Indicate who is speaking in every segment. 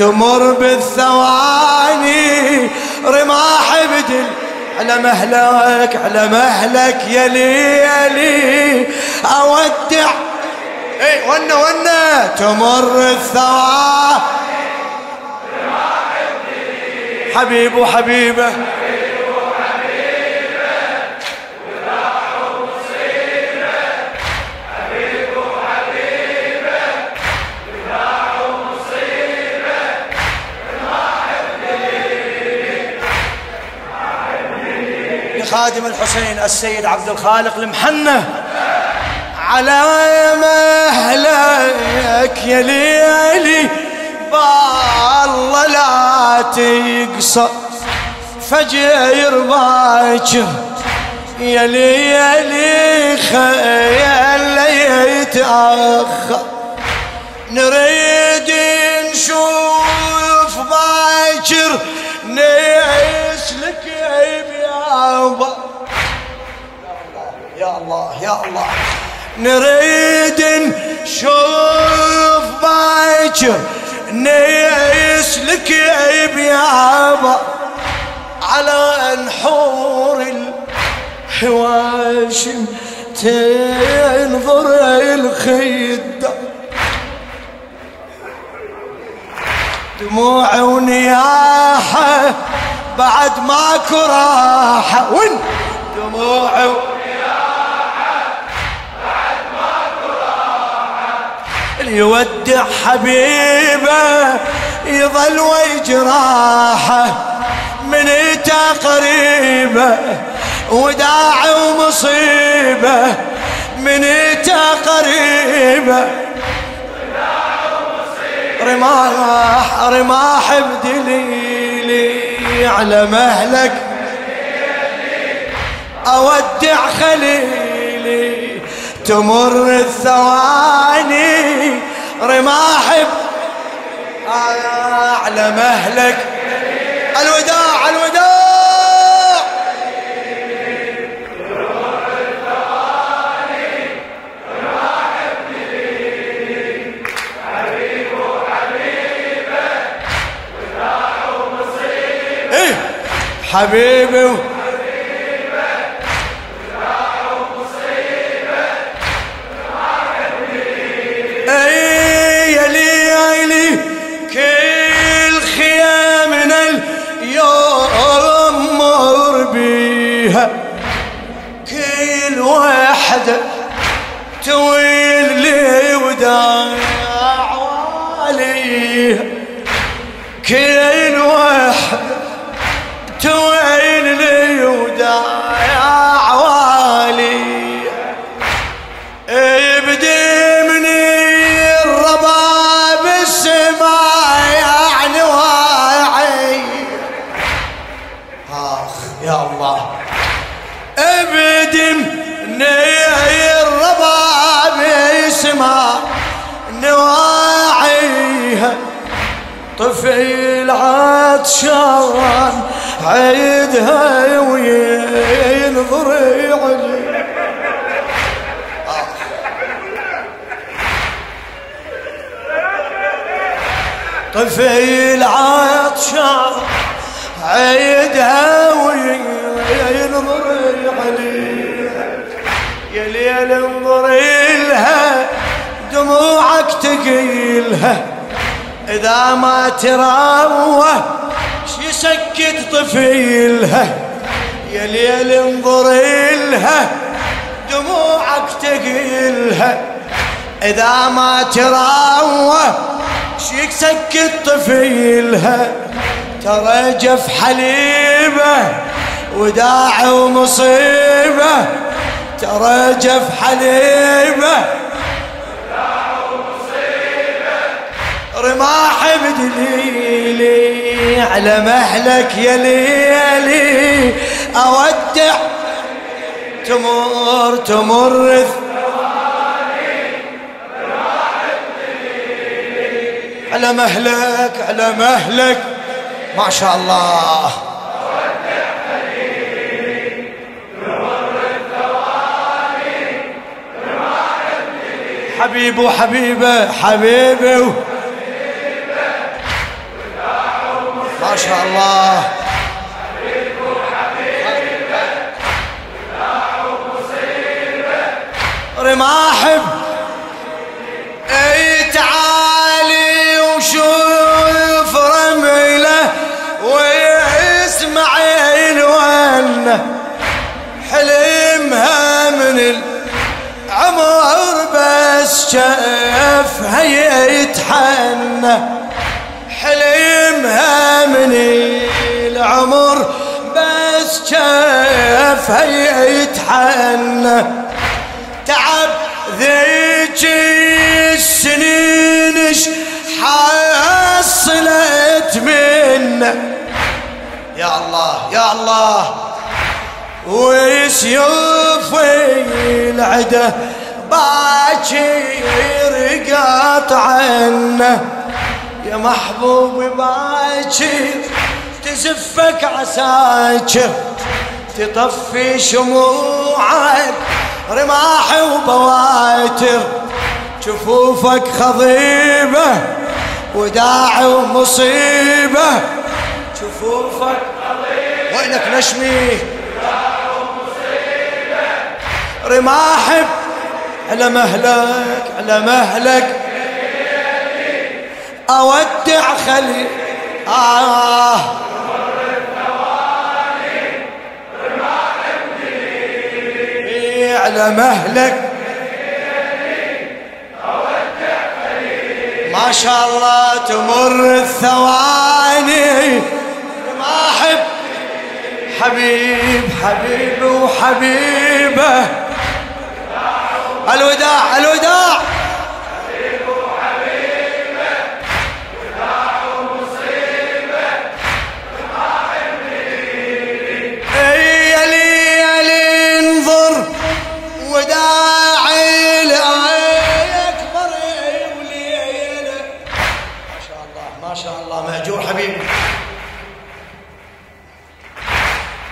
Speaker 1: تمر بالثواني رماح بدل. على مهلك على مهلك يا ليلي أودع. اي ونا ونا تمر الثواني. حبيب وحبيبة. خادم الحسين السيد عبد الخالق المحنة. على مهلك يا ليلي بالله لا تقصر. فجر باكر يا ليلي خيال يتأخر نريد يا الله. يا نريد نشوف باكر نسلك يابا على نحور الحواشم تنظر الخيدة دموع ونياحة بعد ماكو راحة وين؟ دموع يودع حبيبه يظل ويجراحه من ايتا قريبه وداع ومصيبه من ايتا قريبه رماح رماح بدليلي على مهلك أودع خليلي تمر الثواني رماح على مهلك. الوداع الوداع. حبيبي وداع عليها كل عطشان عيدها وينظر علي طفل عطشان عيدها وينظر علي يا ليل انظر لها دموعك تقيلها. إذا ما تراوه يسكت طفيلها يا ليل انظر لها دموعك تقيلها. إذا ما تراوه يسكت طفيلها. ترى جف حليبه وداع ومصيبه. ترى جف حليبه رماح بدليلي على مهلك يا ليلي أودع تمر تمر على مهلك على مهلك. ما شاء الله. حبيب وحبيبه حبيبه. شاء الله. رماحب. اي تعالي وشوف رميلة واسمع الونه حلمها من العمر بس شافها يتحنى. حلمها من العمر بس شافها يتحنى. تعب ذيك السنين حصلت منا يا الله يا الله ويسيوف العده باكر قاطعنا يا محبوب باكر تزفك عساكر تطفي شموعك رماح وبواتر جفوفك خضيبة وداع ومصيبة. جفوفك خضيبة وينك نشمي؟ رماحب على مهلك على مهلك. أودع خلي. آه. على مهلك ما شاء الله تمر الثواني. ما أحب. حبيب حبيب وحبيبة. الوداع الوداع.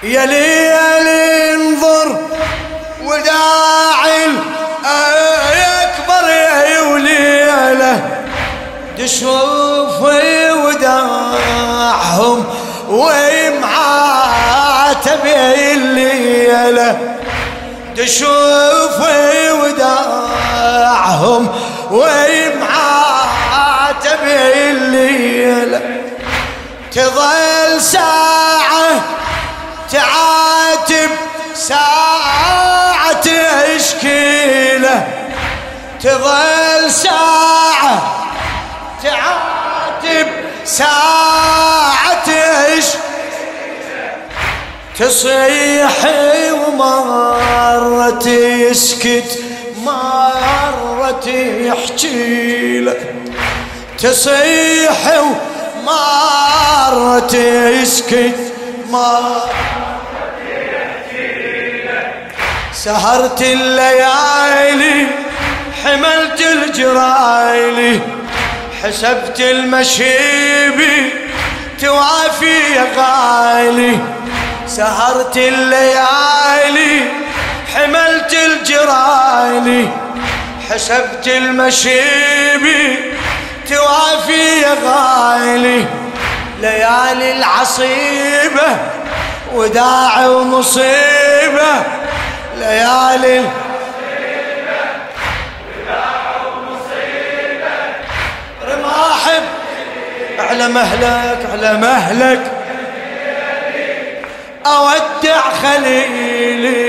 Speaker 1: يا ليل انظر وداعي يكبر يا وليلة تشوف وداعهم ومعاتب الليلة تشوف وداعهم ومعاتب تظل ساعة تعاتب ساعة تشكيله تظل ساعة تعاتب ساعة تصيح ومرة يسكت مرة يحكي لك تصيح ومرة مرة سهرت الليالي حملت الجرايلي حسبت المشيبي توافي يا غالي. سهرت الليالي حملت الجرايلي حسبت المشيبي توافي يا غالي ليالي العصيبة وداع ومصيبة ليالي رماحب. على مهلك على مهلك. أودع خليلي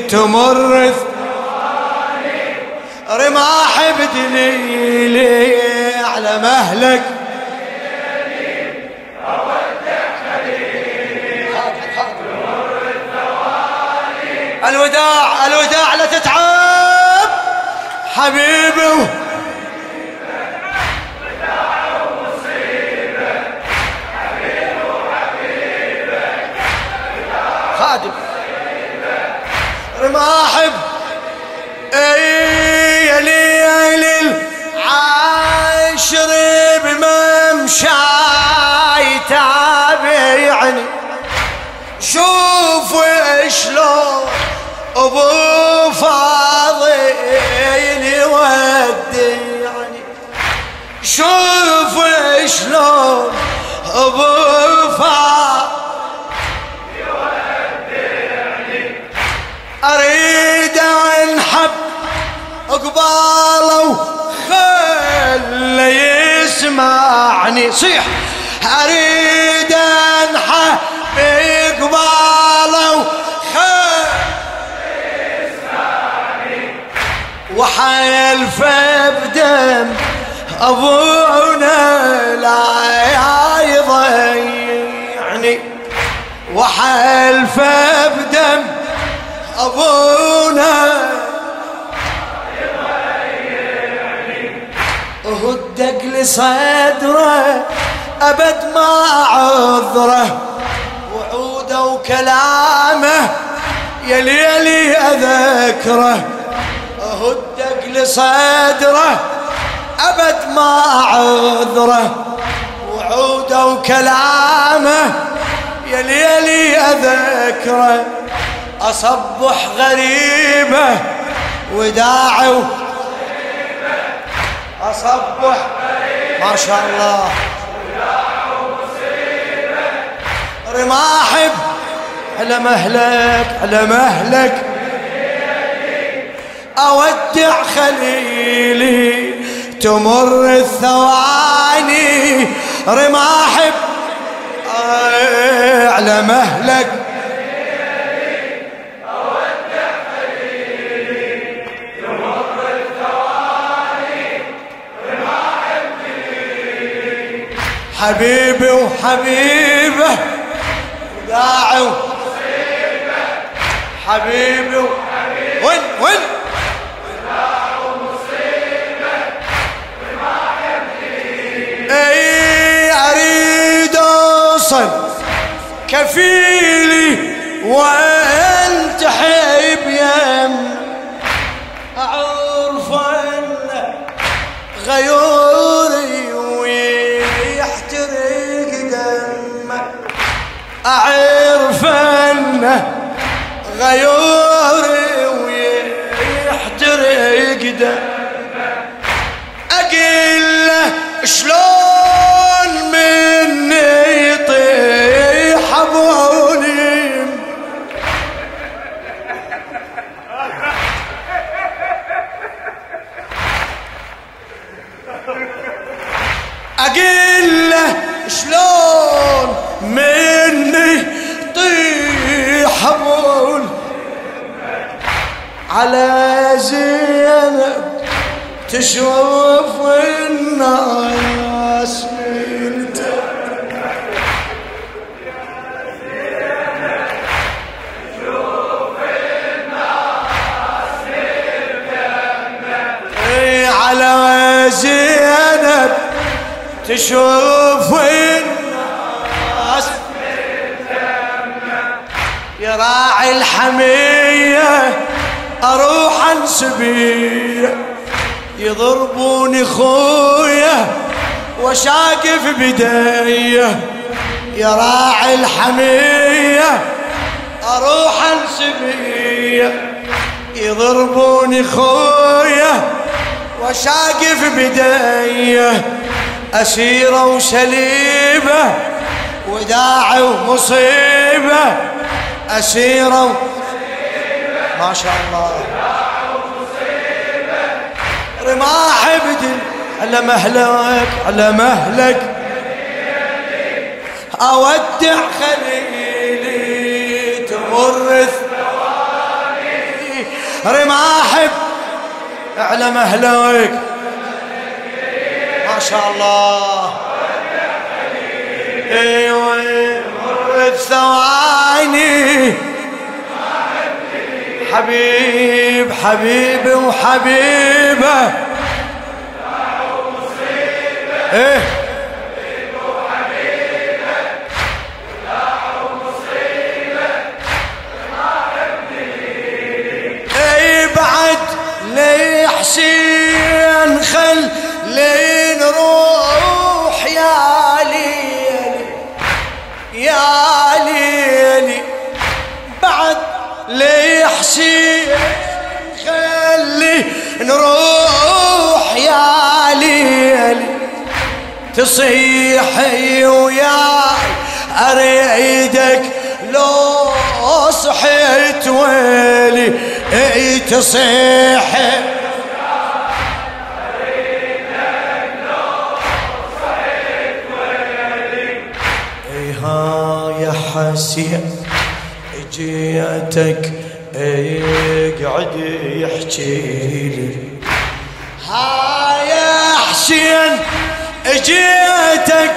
Speaker 1: تمر رماح بدليلي على مهلك. الوداع الوداع لا تتعب. حبيبي شلون ابو فاضل يودعني شوف شلون ابو أريد انحب قباله خله يسمعني. صيح. أريد انحب قباله وحيلف بدم ابونا لا يضيعني. وحيلف بدم أبونا هدق لصدره أبد ما عذره. وعوده وكلامه يا ليلي أذكره. هدق لصدره أبد ما عذره وعوده وكلامه يا ليلي أذكره. أصبح غريبة وداعي أصبح ما شاء الله. رماحب على مهلك على مهلك. أودع خليلي تمر الثواني. رماحب آه، على مهلك. حبيبي وحبيبة وداعي حبيبي وحبيبة. كفيلي وأنت حب يم. أعرف أن غيوري أعرف أنه غيوري ويحترق دمه أقل له شلون على زينب تشوف الناس. على زينب تشوف الناس. يا راعي أروح انسبيه يضربوني خويا وشاقف بديه يا راعي الحمية أروح انسبيه يضربوني خويا وشاقف بديه أسيرة وسليبة وداعي ومصيبة. أسيرة ما شاء الله. رماح بدل على مهلك على مهلك. أودع خليلي تمر رماح على مهلك. ما شاء الله. أيوه الثواني حبيب حبيبي وحبيبة. إيه؟ اي بعد لي حسين خل نروح يا ليلي تصيحي وياي أريدك لو صحيت ويلي إي تصيحي حسين. جيتك اقعد يحكي لي. ها يا حسين جيتك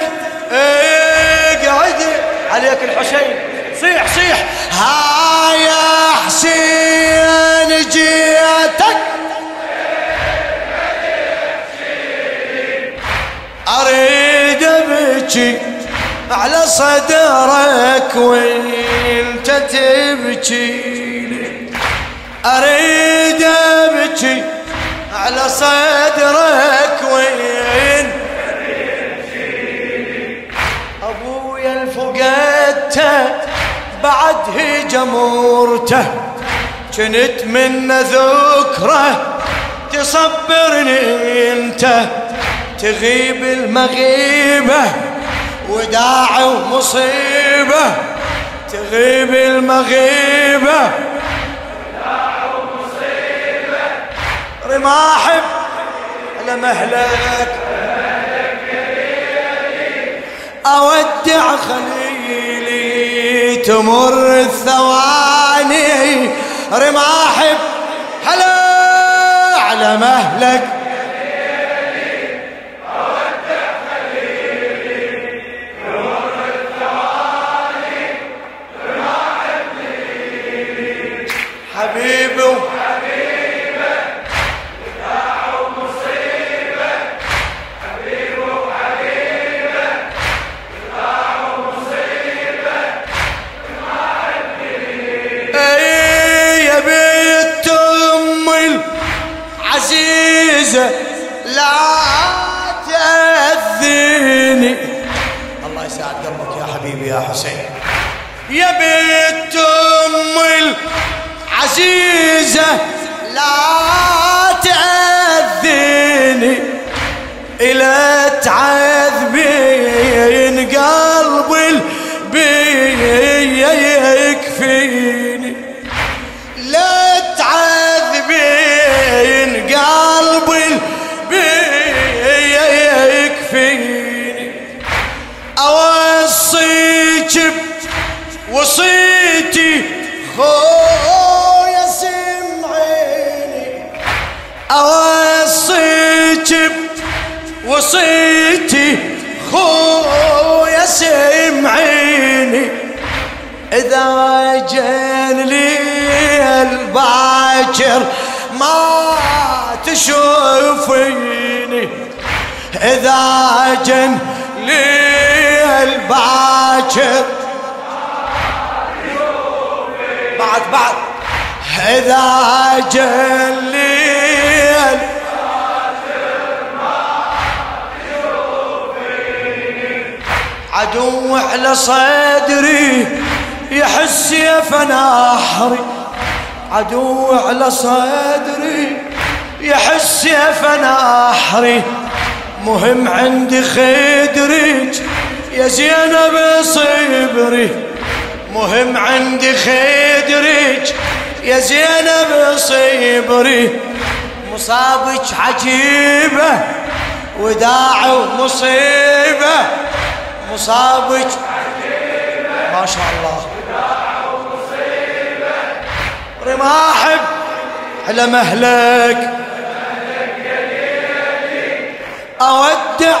Speaker 1: اقعد عليك الحسين. صيح صيح. ها يا حسين جيتك. أريد ابكي على صدرك وانت تبكي أريد أبكي. على صدرك وين أبويا الفقدته بعد هجمورته كنت من ذكره تصبرني أنت. تغيب المغيبة. وداع ومصيبة تغيب المغيبة. رماحب على مهلك أودع خليلي تمر الثواني. رماحب هلا على مهلك. حسين. يا بنت أم العزيزة لا تأذيني إلى تعذبين قلبي وصيتي خويا سمعيني أوصيك وصيتي. خويا سمعيني إذا جن لي الباكر ما تشوفيني. إذا جن لي الباكر بعد بعد. إذا جن لي عدو على صدري يحس يا فناحري. عدو على صدري يحس يا فناحري. مهم عندي خدرك يا زينب صبري. مهم عندي خدرك يا زينب صبري. مصابك عجيبة وداع ومصيبة. مصابك ما شاء الله. رماحب على مهلك. أودع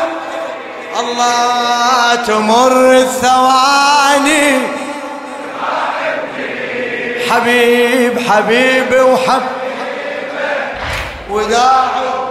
Speaker 1: الله تمر الثواني. حبيب حبيبي وحب. وداعي